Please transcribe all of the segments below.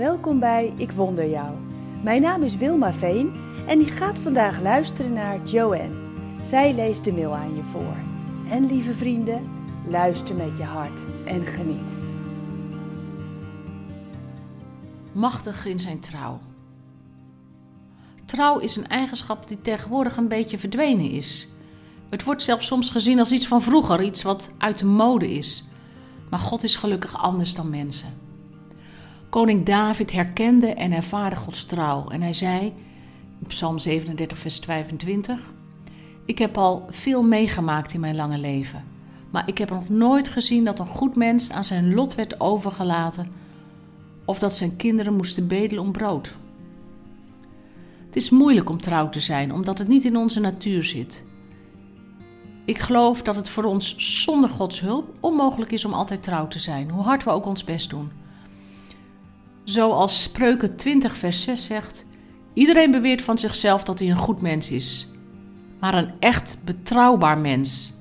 Welkom bij Ik Wonder Jou. Mijn naam is Wilma Veen en ik gaat vandaag luisteren naar Joanne. Zij leest de mail aan je voor. En lieve vrienden, luister met je hart en geniet. Machtig in zijn trouw. Trouw is een eigenschap die tegenwoordig een beetje verdwenen is. Het wordt zelfs soms gezien als iets van vroeger, iets wat uit de mode is. Maar God is gelukkig anders dan mensen. Koning David herkende en ervaarde Gods trouw en hij zei Psalm 37, vers 25: Ik heb al veel meegemaakt in mijn lange leven, maar ik heb nog nooit gezien dat een goed mens aan zijn lot werd overgelaten of dat zijn kinderen moesten bedelen om brood. Het is moeilijk om trouw te zijn, omdat het niet in onze natuur zit. Ik geloof dat het voor ons zonder Gods hulp onmogelijk is om altijd trouw te zijn, hoe hard we ook ons best doen. Zoals Spreuken 20, vers 6 zegt: Iedereen beweert van zichzelf dat hij een goed mens is, maar een echt betrouwbaar mens.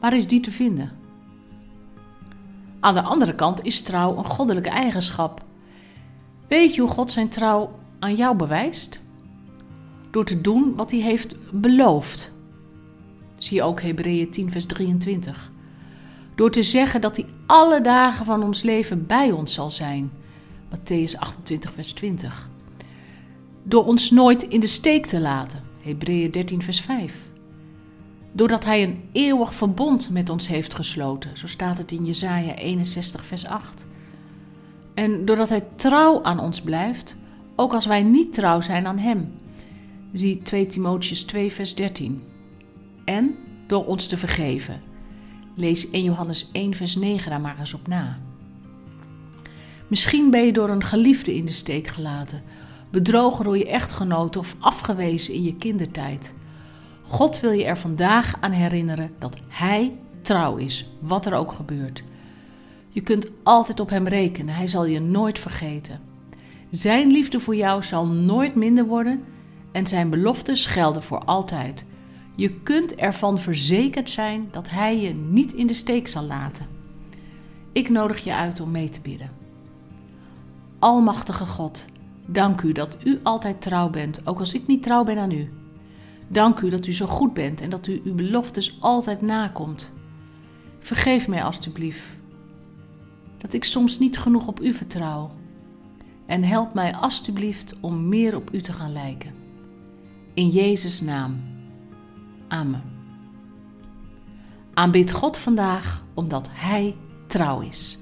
Waar is die te vinden? Aan de andere kant is trouw een goddelijke eigenschap. Weet je hoe God zijn trouw aan jou bewijst? Door te doen wat hij heeft beloofd. Zie ook Hebreeën 10, vers 23. Door te zeggen dat hij alle dagen van ons leven bij ons zal zijn. Matthäus 28, vers 20. Door ons nooit in de steek te laten. Hebreeën 13, vers 5. Doordat hij een eeuwig verbond met ons heeft gesloten. Zo staat het in Jesaja 61, vers 8. En doordat hij trouw aan ons blijft, ook als wij niet trouw zijn aan hem. Zie 2 Timotheus 2, vers 13. En door ons te vergeven. Lees 1 Johannes 1, vers 9 daar maar eens op na. Misschien ben je door een geliefde in de steek gelaten, bedrogen door je echtgenoot of afgewezen in je kindertijd. God wil je er vandaag aan herinneren dat Hij trouw is, wat er ook gebeurt. Je kunt altijd op Hem rekenen, Hij zal je nooit vergeten. Zijn liefde voor jou zal nooit minder worden en Zijn beloftes gelden voor altijd. Je kunt ervan verzekerd zijn dat Hij je niet in de steek zal laten. Ik nodig je uit om mee te bidden. Almachtige God, dank u dat u altijd trouw bent, ook als ik niet trouw ben aan u. Dank u dat u zo goed bent en dat u uw beloftes altijd nakomt. Vergeef mij alstublieft dat ik soms niet genoeg op u vertrouw. En help mij alstublieft om meer op u te gaan lijken. In Jezus' naam. Amen. Aanbid God vandaag omdat Hij trouw is.